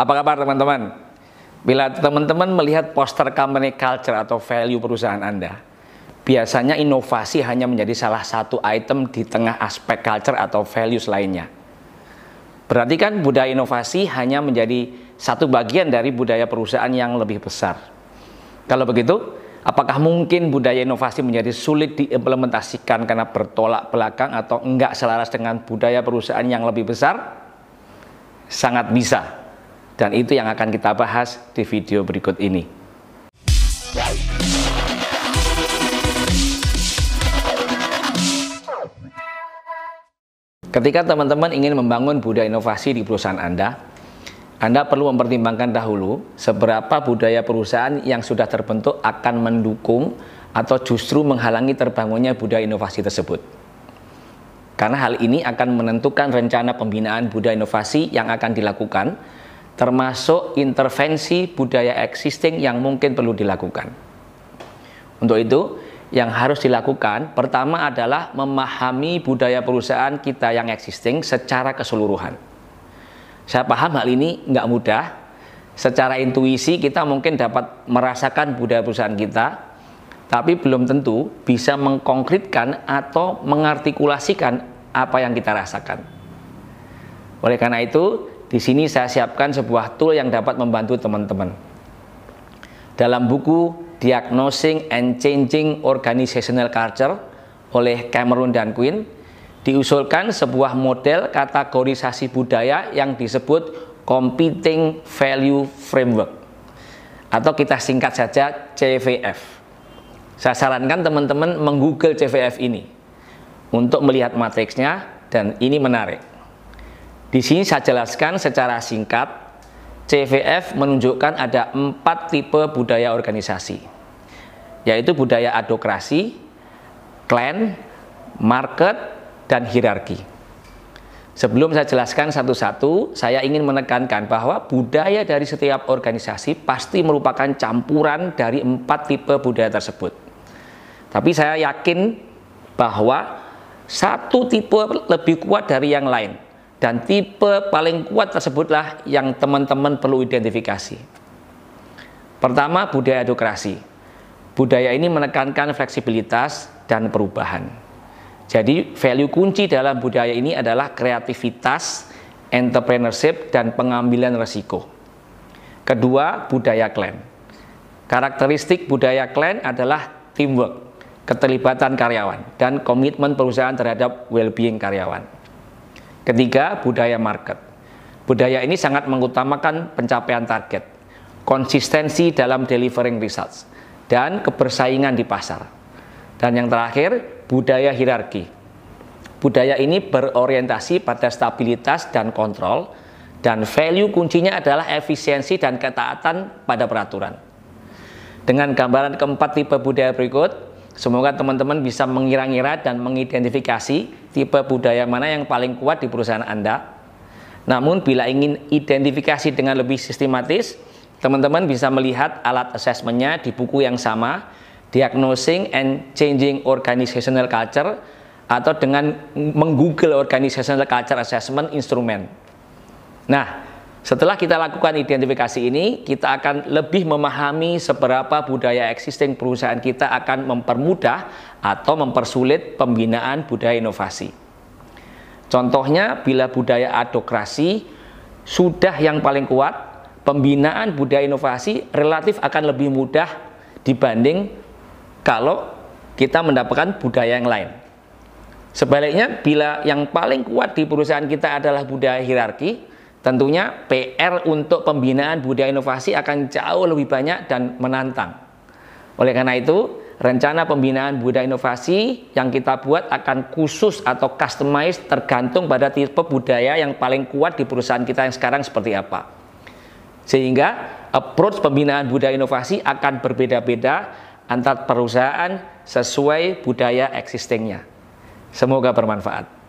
Apa kabar teman-teman? Bila teman-teman melihat poster company culture atau value perusahaan Anda, biasanya inovasi hanya menjadi salah satu item di tengah aspek culture atau values lainnya. Berarti kan budaya inovasi hanya menjadi satu bagian dari budaya perusahaan yang lebih besar. Kalau begitu, apakah mungkin budaya inovasi menjadi sulit diimplementasikan karena bertolak belakang atau enggak selaras dengan budaya perusahaan yang lebih besar? Sangat bisa dan itu yang akan kita bahas di video berikut ini. Ketika teman-teman ingin membangun budaya inovasi di perusahaan Anda, Anda perlu mempertimbangkan dahulu seberapa budaya perusahaan yang sudah terbentuk akan mendukung atau justru menghalangi terbangunnya budaya inovasi tersebut. Karena hal ini akan menentukan rencana pembinaan budaya inovasi yang akan dilakukan termasuk intervensi budaya existing yang mungkin perlu dilakukan. Untuk itu, yang harus dilakukan pertama adalah memahami budaya perusahaan kita yang existing secara keseluruhan. Saya paham hal ini nggak mudah. Secara intuisi kita mungkin dapat merasakan budaya perusahaan kita, tapi belum tentu bisa mengkonkretkan atau mengartikulasikan apa yang kita rasakan. Oleh karena itu, di sini saya siapkan sebuah tool yang dapat membantu teman-teman. Dalam buku Diagnosing and Changing Organizational Culture oleh Cameron dan Quinn, diusulkan sebuah model kategorisasi budaya yang disebut Competing Value Framework atau kita singkat saja CVF. Saya sarankan teman-teman menggoogle CVF ini untuk melihat matriksnya dan ini menarik. Di sini saya jelaskan secara singkat, CVF menunjukkan ada empat tipe budaya organisasi, yaitu budaya adokrasi, klan, market, dan hierarki. Sebelum saya jelaskan satu-satu, saya ingin menekankan bahwa budaya dari setiap organisasi pasti merupakan campuran dari empat tipe budaya tersebut. Tapi saya yakin bahwa satu tipe lebih kuat dari yang lain dan tipe paling kuat tersebutlah yang teman-teman perlu identifikasi. Pertama, budaya edukasi. Budaya ini menekankan fleksibilitas dan perubahan. Jadi, value kunci dalam budaya ini adalah kreativitas, entrepreneurship, dan pengambilan resiko. Kedua, budaya klan. Karakteristik budaya klan adalah teamwork, keterlibatan karyawan, dan komitmen perusahaan terhadap well-being karyawan. Ketiga, budaya market. Budaya ini sangat mengutamakan pencapaian target, konsistensi dalam delivering results, dan kebersaingan di pasar. Dan yang terakhir, budaya hierarki. Budaya ini berorientasi pada stabilitas dan kontrol, dan value kuncinya adalah efisiensi dan ketaatan pada peraturan. Dengan gambaran keempat tipe budaya berikut, Semoga teman-teman bisa mengira-ngira dan mengidentifikasi tipe budaya mana yang paling kuat di perusahaan Anda. Namun bila ingin identifikasi dengan lebih sistematis, teman-teman bisa melihat alat asesmennya di buku yang sama, Diagnosing and Changing Organizational Culture atau dengan menggoogle Organizational Culture Assessment Instrument. Nah, setelah kita lakukan identifikasi ini, kita akan lebih memahami seberapa budaya existing perusahaan kita akan mempermudah atau mempersulit pembinaan budaya inovasi. Contohnya, bila budaya adokrasi sudah yang paling kuat, pembinaan budaya inovasi relatif akan lebih mudah dibanding kalau kita mendapatkan budaya yang lain. Sebaliknya, bila yang paling kuat di perusahaan kita adalah budaya hierarki, Tentunya PR untuk pembinaan budaya inovasi akan jauh lebih banyak dan menantang. Oleh karena itu, rencana pembinaan budaya inovasi yang kita buat akan khusus atau customized tergantung pada tipe budaya yang paling kuat di perusahaan kita yang sekarang seperti apa. Sehingga approach pembinaan budaya inovasi akan berbeda-beda antar perusahaan sesuai budaya existingnya. Semoga bermanfaat.